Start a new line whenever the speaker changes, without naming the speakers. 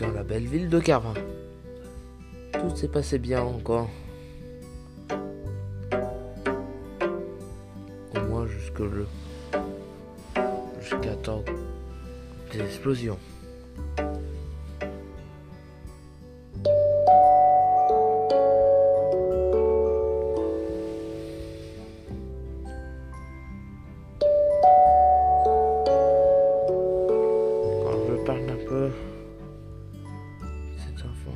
dans la belle ville de Carin. Tout s'est passé bien encore. Au moins jusque le jusqu'à temps des explosions. Quand je parle un peu 丈夫